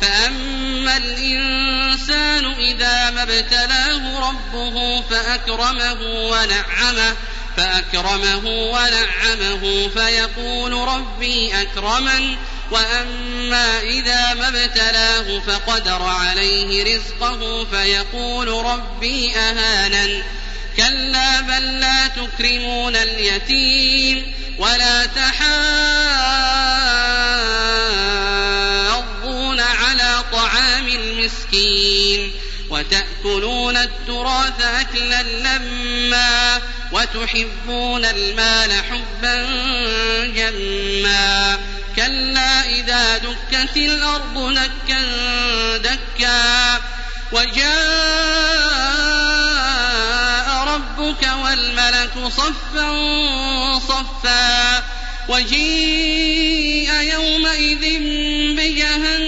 فأما الإنسان إذا ما ابتلاه ربه فأكرمه ونعمه فأكرمه ونعمه فيقول ربي أكرمن وأما إذا ما ابتلاه فقدر عليه رزقه فيقول ربي أهانن كلا بل لا تكرمون اليتيم ولا تحاضون طعام المسكين وتأكلون التراث أكلا لما وتحبون المال حبا جما كلا إذا دكت الأرض نكا دكا وجاء ربك والملك صفا صفا وجيء يومئذ بجهنم